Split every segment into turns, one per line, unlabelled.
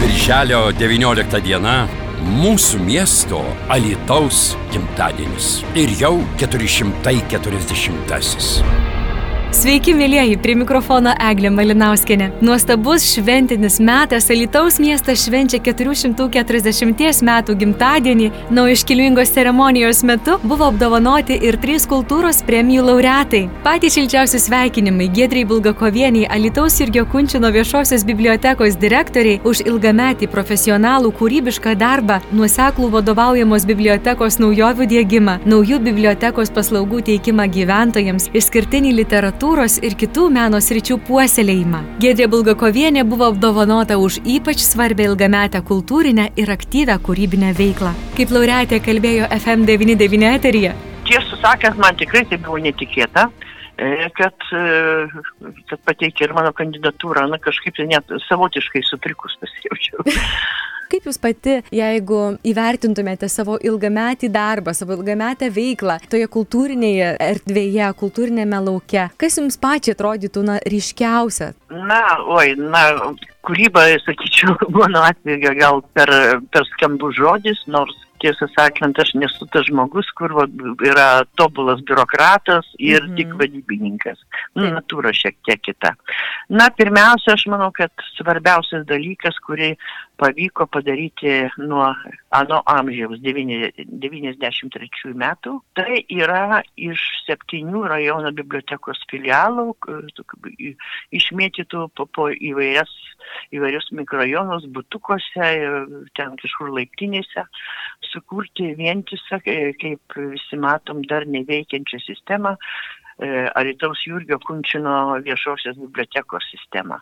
Birželio 19 diena mūsų miesto Alitaus gimtadienis. Ir jau 440-asis.
Sveiki, mėlyjeji, prie mikrofono Eglė Malinauskenė. Nuostabus šventinis metas Alitaus miestas švenčia 440 metų gimtadienį. Na, iškilmingos ceremonijos metu buvo apdovanoti ir trys kultūros premijų laureatai. Patys šilčiausi sveikinimai Gedrai Bulgakovieniai, Alitaus Irgio Kunčino viešosios bibliotekos direktoriai už ilgametį profesionalų kūrybišką darbą, nuoseklų vadovaujamos bibliotekos naujovių dėgymą, naujų bibliotekos paslaugų teikimą gyventojams, išskirtinį literatūrą literatūros ir kitų meno sričių puoselėjimą. Gedrė Bulgakovienė buvo apdovanota už ypač svarbę ilgametę kultūrinę ir aktyvę kūrybinę veiklą. Kaip laureatė kalbėjo FM99 eteryje.
Tiesą sakant, man tikrai tai buvo netikėta e, kad, e, kad pateikė ir mano kandidatūrą, na kažkaip tai net savotiškai sutrikus pasijaučiau.
Kaip Jūs pati, jeigu įvertintumėte savo ilgametį darbą, savo ilgametę veiklą toje kultūrinėje erdvėje, kultūrinėme lauke, kas Jums pačiai atrodytų na, ryškiausia?
Na, oi, na, kūryba, sakyčiau, mano atveju gal per, per skambus žodis, nors tiesą sakant, aš nesu tas žmogus, kur va, yra tobulas biurokratas ir mm -hmm. tik vadybininkas. Nu, natūra šiek tiek kita. Na, pirmiausia, aš manau, kad svarbiausias dalykas, kurį pavyko padaryti nuo ano amžiaus 93 metų, tai yra iš septynių rajono bibliotekos filialų, išmėtytų po, po įvairias, įvairius mikrojonus, butukuose, ten kažkur laiptinėse, sukurti vientisą, kaip visi matom, dar neveikiančią sistemą, e, Aritaus Jurgio Kunčino viešosios bibliotekos sistemą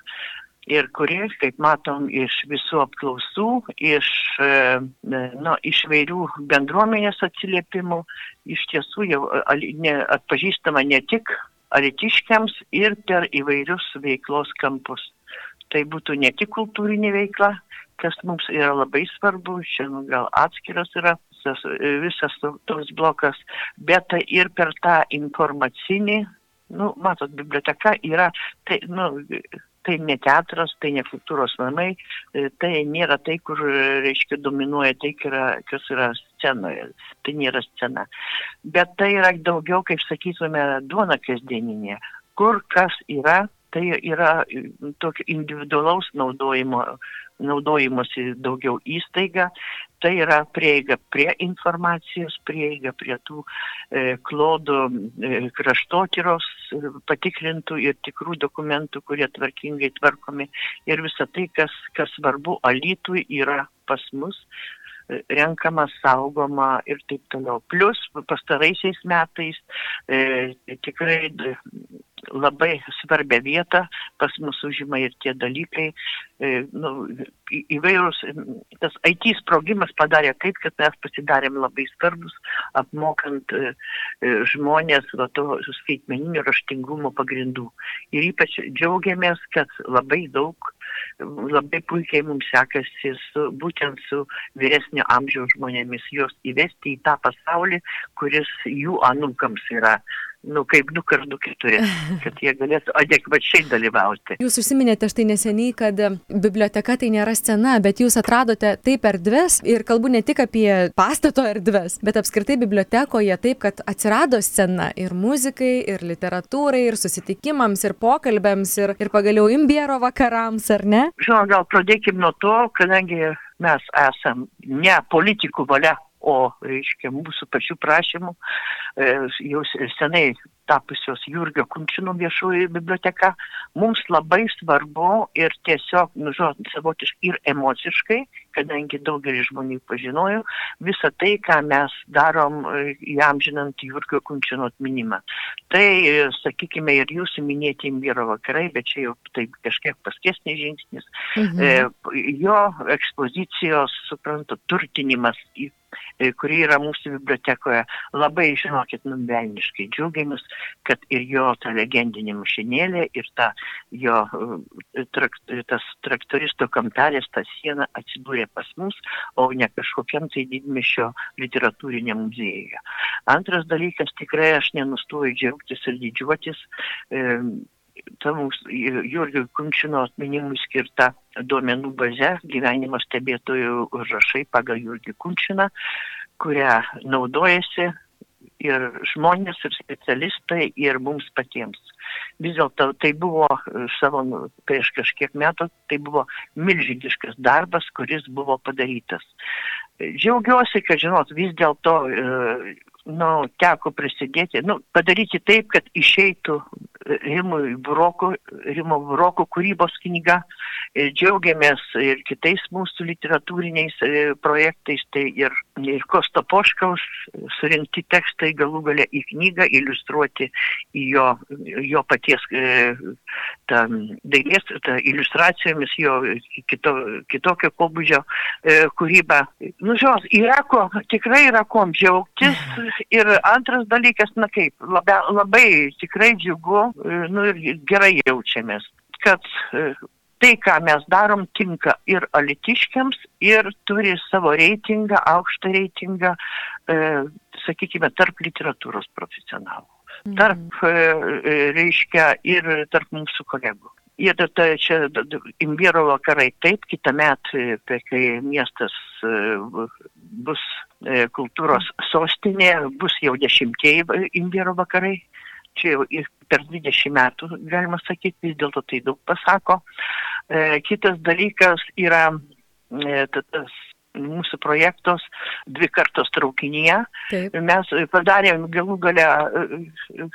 ir kuri, kaip matom iš visų apklausų, iš, e, e, nu, iš vairių bendruomenės atsiliepimų, iš tiesų jau atpažįstama ne tik alitiškiams ir per įvairius veiklos kampus. Tai būtų ne tik kultūrinė veikla, kas mums yra labai svarbu, šiandien gal atskiras yra visas, visas toks blokas, bet tai ir per tą informacinį, nu, matot, biblioteka yra, tai, nu, tai ne teatras, tai ne kultūros namai, tai nėra tai, kur, reiškia, dominuoja tai, kas yra scenoje. Tai nėra scena. Bet tai yra daugiau, kaip sakytume, duona kasdieninė. Kur kas yra, tai yra tokio individualaus naudojimo naudojimosi daugiau įstaiga, tai yra prieiga prie informacijos, prieiga prie tų e, klodų e, kraštotyros e, patikrintų ir tikrų dokumentų, kurie tvarkingai tvarkomi. Ir visa tai, kas, kas svarbu Alitui yra pas mus. e, renkama, saugoma ir taip toliau. Plus pastaraisiais metais e, tikrai labai svarbią vietą pas mus užima ir tie dalykai. E, nu, įvairūs, tas IT sprogimas padarė taip, kad mes pasidarėm labai svarbus, apmokant e, e, žmonės va, to skaitmeninio raštingumo pagrindų. Ir ypač džiaugiamės, kad labai daug labai puikiai mums sekasi su, būtent su vyresnio amžiaus žmonėmis, juos įvesti į tą pasaulį, kuris jų anūkams yra nu, kaip du kart du keturi, kad jie galėtų adekvačiai dalyvauti.
Jūs užsiminėte štai neseniai, kad biblioteka tai nėra scena, bet jūs atradote taip erdves ir kalbu ne tik apie pastato erdves, bet apskritai bibliotekoje taip, kad atsirado scena ir muzikai, ir literatūrai, ir susitikimams, ir pokalbėms, ir, ir pagaliau imbiero vakarams, ar ne?
Žinoma, gal pradėkime nuo to, kadangi mes esam ne politikų valia o reiškia mūsų pačių prašymų e, jau senai tapusios Jurgio Kunčino viešoji biblioteka, mums labai svarbu ir tiesiog, nu, žinot, savotiškai ir emociškai, kadangi daugelis žmonių pažinojo, visą tai, ką mes darom įamžinant Jurgio Kunčino atminimą. Tai, sakykime, ir jūsų minėti vyro vakarai, bet čia jau taip kažkiek paskesnis žingsnis. Mhm. E, jo ekspozicijos, suprantu, turtinimas E, kuri yra mūsų bibliotekoje. Labai, žinokit, nuvelniškai džiaugiamės, kad ir jo ta legendinė mašinėlė, ir ta jo e, trak, tas traktoristo kampelės, ta siena atsidūrė pas mus, o ne kažkokiam tai didmišio literatūrinė muziejuje. Antras dalykas, tikrai aš nenustoju džiaugtis ir didžiuotis. E, ta mūsų Jurgio Kunčino atminimui skirta duomenų baze gyvenimo stebėtojų užrašai pagal Jurgį Kunčiną, kurią naudojasi ir žmonės, ir specialistai, ir mums patiems. Vis dėlto tai buvo savo, prieš kažkiek metų, tai buvo milžiniškas darbas, kuris buvo padarytas. Džiaugiuosi, kad, žinot, vis dėlto nu, teko prisidėti, nu, padaryti taip, kad išeitų Rimui Buroko, Rimo Buroko kūrybos knyga. Džiaugiamės ir kitais mūsų literatūriniais e, projektais, tai ir, ir Kosto Poškaus surinkti tekstai galų gale į knygą, iliustruoti į jo, jo paties e, ta, dailės, ta, iliustracijomis jo kito, kitokio pobūdžio e, kūrybą. Nu, žios, yra ko, tikrai yra ko džiaugtis. Ir antras dalykas, na kaip, labai, labai tikrai džiugu, e, nu ir gerai jaučiamės, kad e, tai, ką mes darom, tinka ir alitiškiams, ir turi savo reitingą, aukštą reitingą, e, sakykime, tarp literatūros profesionalų. Mhm. Tarp, e, reiškia, ir tarp mūsų kolegų. Ir tai čia imbiero vakarai taip, kitą metą, kai miestas bus kultūros sostinė, bus jau dešimtieji imbiero vakarai čia jau per 20 metų, galima sakyti, vis dėlto tai daug pasako. E, kitas dalykas yra e, tas mūsų projektos dvi kartos traukinyje. Taip. Mes padarėm galų galę, e,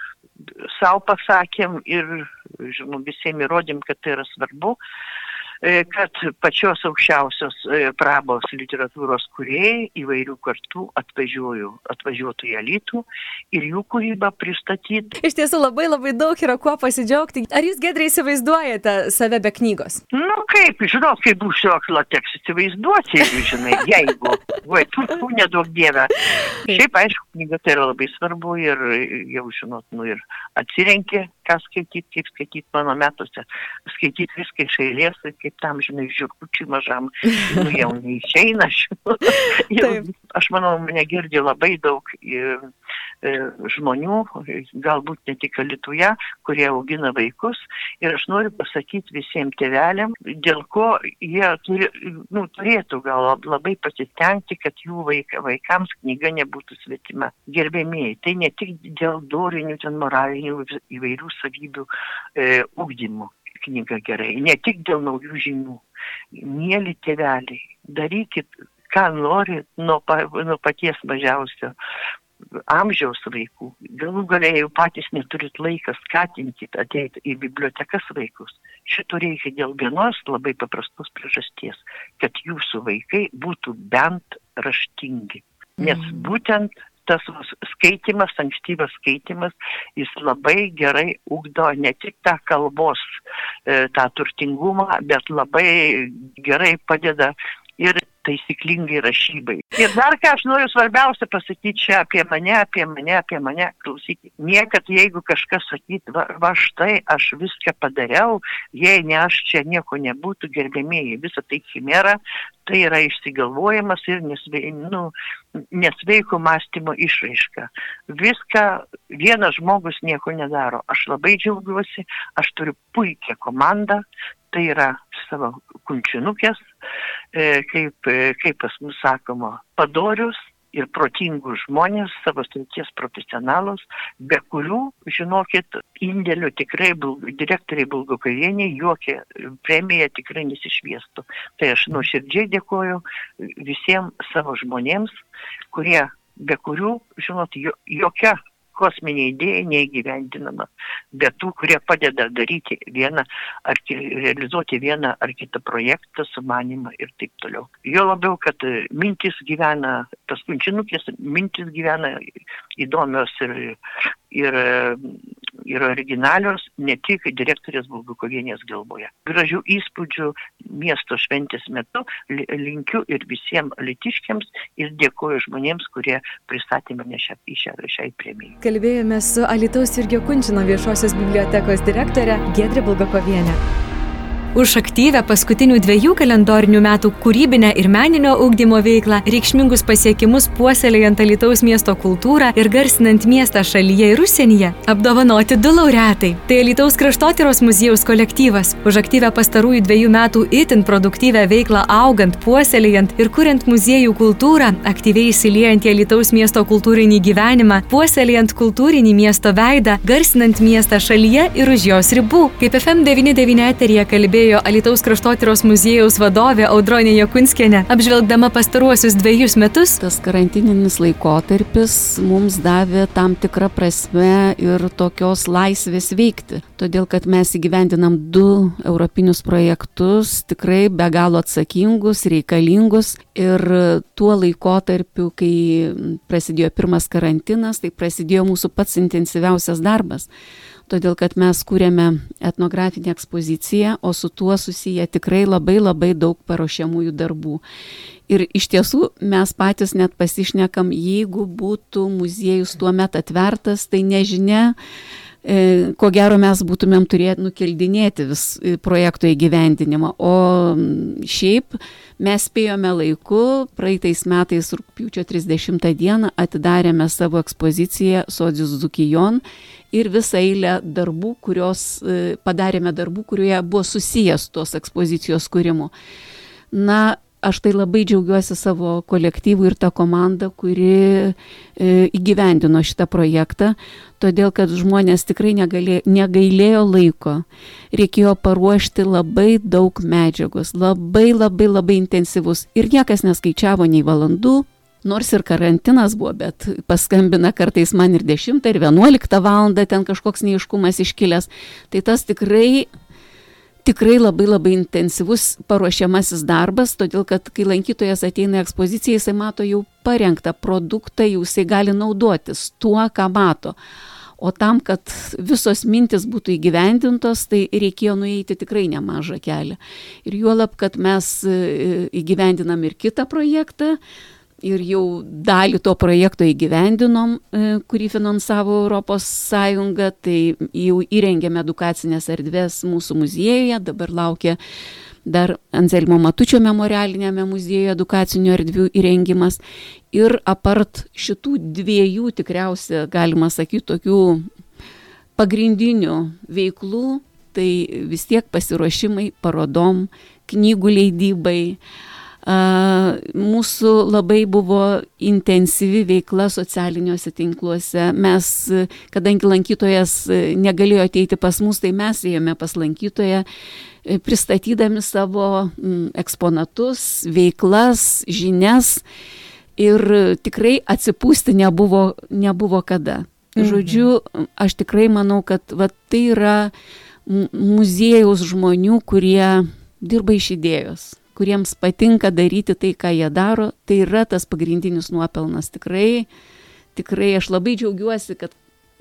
savo pasakėm ir, žinoma, visiems įrodėm, kad tai yra svarbu. E, kad pačios aukščiausios e, prabos literatūros kuriejai įvairių kartų atvažiuotų į Alytų ir jų kūrybą pristatyti.
Iš tiesų labai labai daug yra kuo pasidžiaugti. Ar jūs gedrai įsivaizduojate save be knygos?
Nu kaip, žinot, kaip būsiu akla, teks įsivaizduoti, jeigu žinai, jeigu. Vai, tu, tu nedaug dievę. Šiaip, aišku, knyga tai yra labai svarbu ir jau žinot, nu ir atsirenkė, ką skaityti, kaip skaityti mano metuose. Skaityti viską iš eilės, kaip kaip tam, žinai, žiūrkučiui mažam, nu, jau neišeina. aš manau, mane girdi labai daug ir, žmonių, galbūt ne tik Lietuvoje, kurie augina vaikus. Ir aš noriu pasakyti visiems tėveliam, dėl ko jie turi, nu, turėtų gal labai pasistengti, kad jų vaik, vaikams knyga nebūtų svetima. Gerbėmėjai, tai ne tik dėl dorinių, ten moralinių įvairių savybių e, ugdymų knyga gerai, ne tik dėl naujų žinių. Mėly tėveliai, darykit, ką norit nuo, pa, nuo paties mažiausio amžiaus vaikų. Galų galiai jau patys neturit laiką skatinkit ateiti į bibliotekas vaikus. Šito reikia dėl vienos labai paprastos priežasties, kad jūsų vaikai būtų bent raštingi. Nes mm. būtent tas skaitimas, ankstyvas skaitimas, jis labai gerai ugdo ne tik tą kalbos, e, tą turtingumą, bet labai gerai padeda ir taisyklingai rašybai. Ir dar ką aš noriu svarbiausia pasakyti čia apie mane, apie mane, apie mane, klausykit. Niekad jeigu kažkas sakyt, va, va štai aš viską padariau, jei ne aš čia nieko nebūtų, gerbėmėjai, visa tai chimera, tai yra išsigalvojimas ir nesvei, nu, nesveiko mąstymo išraiška. Viską vienas žmogus nieko nedaro. Aš labai džiaugiuosi, aš turiu puikią komandą, tai yra savo kunčinukės, kaip, e, kaip pas mus sakoma, padorius ir protingus žmonės, savo srities profesionalus, be kurių, žinokit, indėlių tikrai direktoriai Bulgokavieniai jokia premija tikrai nesišviestų. Tai aš nuoširdžiai dėkoju visiems savo žmonėms, kurie, be kurių, žinot, jokia kosminė idėja neįgyvendinama, bet tų, kurie padeda daryti vieną ar realizuoti vieną ar kitą projektą, sumanimą ir taip toliau. Jo labiau, kad mintis gyvena, tas kunčinukės mintis gyvena įdomios ir, ir ir originalios ne tik direktorės Bulgukovienės galvoje. Gražių įspūdžių miesto šventės metu linkiu ir visiems litiškiams ir dėkoju žmonėms, kurie pristatė mane šią, šią, šiai premijai.
Kalbėjome su Alitaus Irgio Kunčino viešosios bibliotekos direktorė Gedrė Bulgukovienė. Už aktyvę paskutinių dviejų kalendorinių metų kūrybinę ir meninio ugdymo veiklą, reikšmingus pasiekimus puoselėjant Alitaus miesto kultūrą ir garsinant miestą šalyje ir užsienyje, apdovanoti du laureatai. Tai Alitaus kraštotyros muziejaus kolektyvas. Už aktyvę pastarųjų dviejų metų itin produktyvę veiklą augant, puoselėjant ir kuriant muziejų kultūrą, aktyviai įsiliejant į Alitaus miesto kultūrinį gyvenimą, puoselėjant kultūrinį miesto veidą, garsinant miestą šalyje ir už jos ribų. Kaip FM99 eterija kalbėjo kalbėjo Alitaus kraštotyros muziejaus vadovė Audronė Jakunskienė, apžvelgdama pastaruosius dviejus metus.
Tas karantininis laikotarpis mums davė tam tikrą prasme ir tokios laisvės veikti, todėl kad mes įgyvendinam du europinius projektus, tikrai be galo atsakingus, reikalingus. Ir tuo laikotarpiu, kai prasidėjo pirmas karantinas, tai prasidėjo mūsų pats intensyviausias darbas todėl kad mes kūrėme etnografinę ekspoziciją, o su tuo susiję tikrai labai labai daug paruošiamųjų darbų. Ir iš tiesų mes patys net pasišnekam, jeigu būtų muziejus tuo metu atvertas, tai nežinia, ko gero mes būtumėm turėję nukeldinėti vis e, projekto įgyvendinimą. O šiaip mes spėjome laiku, praeitais metais rūpiučio 30 dieną atidarėme savo ekspoziciją Sodžius Zukijon ir visą eilę darbų, kurios e, padarėme darbų, kurie buvo susijęs tos ekspozicijos kūrimu. Na, aš tai labai džiaugiuosi savo kolektyvu ir tą komandą, kuri e, įgyvendino šitą projektą, todėl kad žmonės tikrai negalė, negailėjo laiko. Reikėjo paruošti labai daug medžiagos, labai labai labai intensyvus ir niekas neskaičiavo nei valandų. Nors ir karantinas buvo, bet paskambina kartais man ir 10 ir 11 val. ten kažkoks neiškumas iškilęs. Tai tas tikrai tikrai labai labai intensyvus paruošiamasis darbas, todėl kad kai lankytojas ateina į ekspoziciją, jisai mato jau parengtą produktą, jau jisai gali naudotis tuo, ką mato. O tam, kad visos mintis būtų įgyvendintos, tai reikėjo nueiti tikrai nemažą kelią. Ir juolab, kad mes e, įgyvendinam ir kitą projektą, ir jau dalį to projekto įgyvendinom, e, kurį finansavo Europos Sąjunga, tai jau įrengėme edukacinės erdvės mūsų muziejuje, dabar laukia dar Anzelmo Matučio memorialinėme muziejuje edukacinių erdvių įrengimas. Ir apart šitų dviejų tikriausia, galima sakyti, tokių pagrindinių veiklų, tai vis tiek pasiruošimai parodom, knygų leidybai, uh, Mūsų labai buvo intensyvi veikla socialiniuose tinkluose. Mes, kadangi lankytojas negalėjo ateiti pas mus, tai mes ėjome pas lankytoją, e, pristatydami savo eksponatus, veiklas, žinias ir tikrai atsipūsti nebuvo, nebuvo kada. Mhm. Žodžiu, aš tikrai manau, kad va, tai yra muziejaus žmonių, kurie dirba iš idėjos kuriems patinka daryti tai, ką jie daro, tai yra tas pagrindinis nuopelnas. Tikrai, tikrai aš labai džiaugiuosi, kad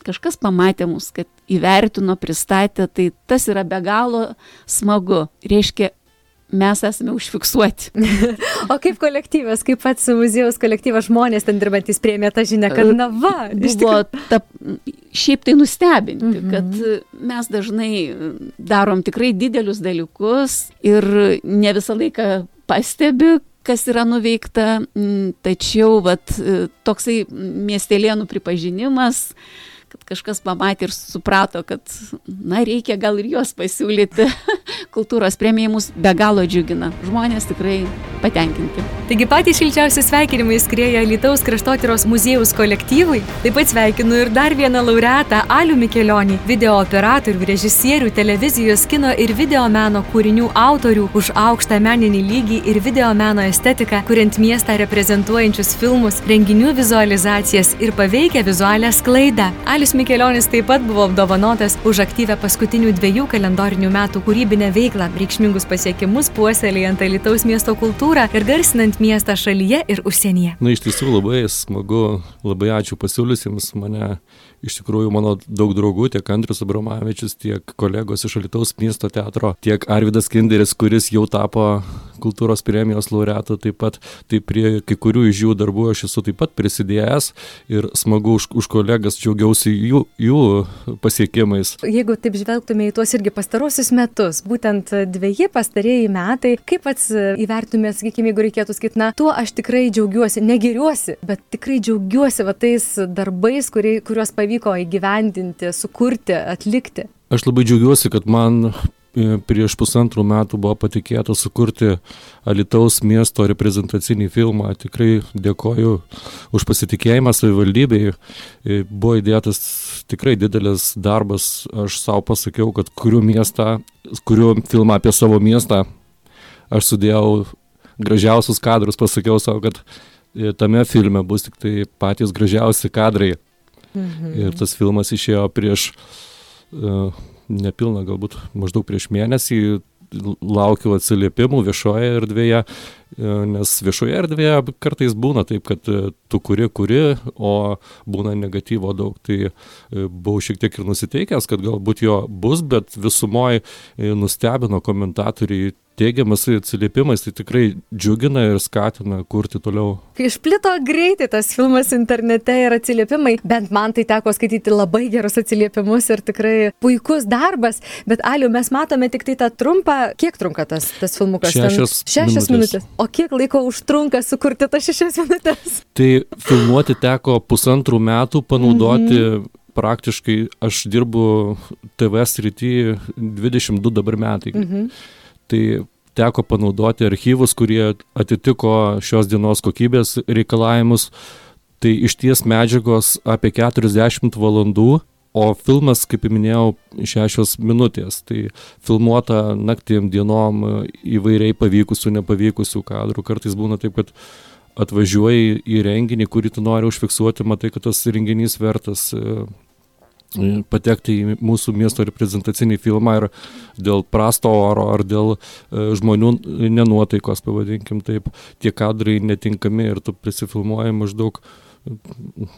kažkas pamatė mus, kad įvertino, pristatė, tai tas yra be galo smagu. Reiškia, mes esame užfiksuoti.
o kaip kolektyvas, kaip pats muziejaus kolektyvas žmonės ten dirbantys priemė tą žinią, kad na va,
buvo ta, šiaip tai nustebinti, mm -hmm. kad mes dažnai darom tikrai didelius dalykus ir ne visą laiką pastebi, kas yra nuveikta, tačiau vat, toksai miestelėnų pripažinimas, kažkas pamatė ir suprato, kad, na, reikia gal ir juos pasiūlyti. Kultūros premijai mus be galo džiugina. Žmonės tikrai patenkinti.
Taigi patys šilčiausi sveikinimai skrieja Lietuvos kraštotyros muziejaus kolektyvui. Taip pat sveikinu ir dar vieną laureatą Alių Mikelionį, video operatorių, režisierių, televizijos, kino ir video meno kūrinių autorių už aukštą meninį lygį ir video meno estetiką, kuriant miestą reprezentuojančius filmus, renginių vizualizacijas ir paveikę vizualią sklaidą. Alius Mikelionis taip pat buvo apdovanotas už aktyvę paskutinių dviejų kalendorinių metų kūrybinę veiklą, reikšmingus pasiekimus puoselėjant Alitaus miesto kultūrą ir garsinant miestą šalyje ir užsienyje.
Na, iš tiesų labai smagu, labai ačiū pasiūlysiems mane. Iš tikrųjų, mano daug draugų, tiek Andrius Abramavičius, tiek kolegos iš Alitaus miesto teatro, tiek Arvidas Kinderis, kuris jau tapo kultūros premijos laureatų taip pat, tai prie kai kurių iš jų darbų aš esu taip pat prisidėjęs ir smagu už, už kolegas džiaugiausi jų, jų pasiekimais.
Jeigu taip žvelgtume į tuos irgi pastarosius metus, būtent dviejį pastarėjai metai, kaip pats įvertumėt, sakykime, jeigu reikėtų sakyti, na, tuo aš tikrai džiaugiuosi, negiriuosi, bet tikrai džiaugiuosi va tais darbais, kurie, kuriuos pavyko įgyvendinti, sukurti, atlikti.
Aš labai džiaugiuosi, kad man prieš pusantrų metų buvo patikėta sukurti Alitaus miesto reprezentacinį filmą. Tikrai dėkoju už pasitikėjimą savivaldybei. E, buvo įdėtas tikrai didelis darbas. Aš savo pasakiau, kad kuriu miestą, kuriu filmą apie savo miestą. Aš sudėjau gražiausius kadrus, pasakiau savo, kad e, tame filme bus tik tai patys gražiausi kadrai. Mhm. Ir tas filmas išėjo prieš uh, nepilną, galbūt maždaug prieš mėnesį laukiu atsiliepimų viešoje erdvėje, nes viešoje erdvėje kartais būna taip, kad e, tu kuri, kuri, o būna negatyvo daug. Tai e, buvau šiek tiek ir nusiteikęs, kad galbūt jo bus, bet visumoje nustebino komentatoriai teigiamas atsiliepimas, tai tikrai džiugina ir skatina kurti toliau.
Kai išplito greitai tas filmas internete ir atsiliepimai, bent man tai teko skaityti labai gerus atsiliepimus ir tikrai puikus darbas, bet Aliu, mes matome tik tai tą trumpą, kiek trunka tas, tas filmukas?
Šešias,
šešias minutės. minutės. O kiek laiko užtrunka sukurti tas šešias minutės?
Tai filmuoti teko pusantrų metų, panaudoti mm -hmm praktiškai aš dirbu TV srity 22 dabar metai. Mhm tai teko panaudoti archyvus, kurie atitiko šios dienos kokybės reikalavimus. Tai iš ties medžiagos apie 40 valandų, o filmas, kaip minėjau, 6 minutės. Tai filmuota naktim dienom įvairiai pavykusių, nepavykusių kadrų. Kartais būna taip, kad atvažiuoji į renginį, kurį tu nori užfiksuoti, matai, kad tas renginys vertas patekti į mūsų miesto reprezentacinį filmą ir dėl prasto oro ar dėl e, žmonių nenuotaikos, pavadinkim taip, tie kadrai netinkami ir tu prisifilmuoji maždaug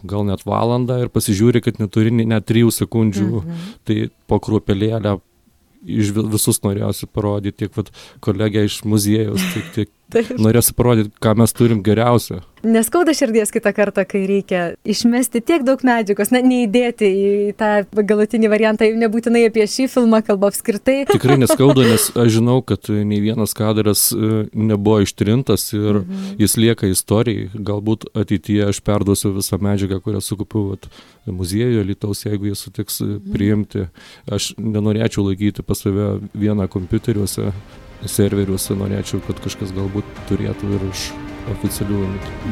gal net valandą ir pasižiūri, kad neturi net trijų sekundžių, mhm. tai po kruopelėlę iš visus norėjosi parodyti, tiek vat, kolegė iš muziejaus, tiek, tiek norėjosi parodyti, ką mes turim geriausio.
Neskauda širdies kitą kartą, kai reikia išmesti tiek daug medžiagos, na, neįdėti į tą galutinį variantą, nebūtinai apie šį filmą kalba apskritai.
Tikrai neskauda, nes aš žinau, kad nei vienas kadras e, nebuvo ištrintas ir mhm. jis lieka istorijai. Galbūt ateityje aš perduosiu visą medžiagą, kurią sukaupiau muziejuje Lietuvos, jeigu jie sutiks e, mhm. priimti. Aš nenorėčiau laikyti pas save vieną kompiuteriuose, serveriuose, norėčiau, kad kažkas galbūt turėtų ir iš oficialių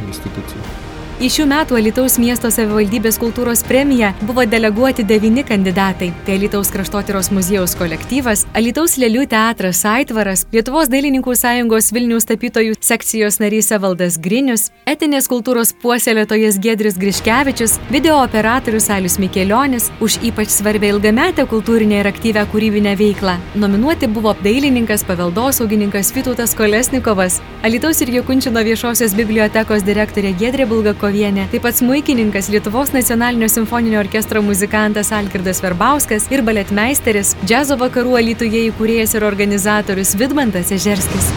institucijų.
Į šių metų Alitaus miesto savivaldybės kultūros premiją buvo deleguoti devyni kandidatai. Tai Alitaus kraštotyros muziejaus kolektyvas, Alitaus lėlių teatras Aitvaras, Lietuvos dailininkų sąjungos Vilniaus tapytojų sekcijos narys Evaldas Grinius, etinės kultūros puoselėtojas Gedris Griškevičius, video operatorius Alius Mikelionis už ypač svarbę ilgametę kultūrinę ir aktyvę kūrybinę veiklą. Nominuoti buvo dailininkas, paveldosaugininkas Vytautas Kolesnikovas, Alitaus ir Jokunčino viešosios bibliotekos direktorė Gedrė Bulgakovičius. Pavlovienė, taip pat smuikininkas Lietuvos nacionalinio simfoninio orkestro muzikantas Algirdas Verbauskas ir baletmeisteris, džiazo vakarų alytuje įkūrėjas ir organizatorius Vidmantas Ežerskis.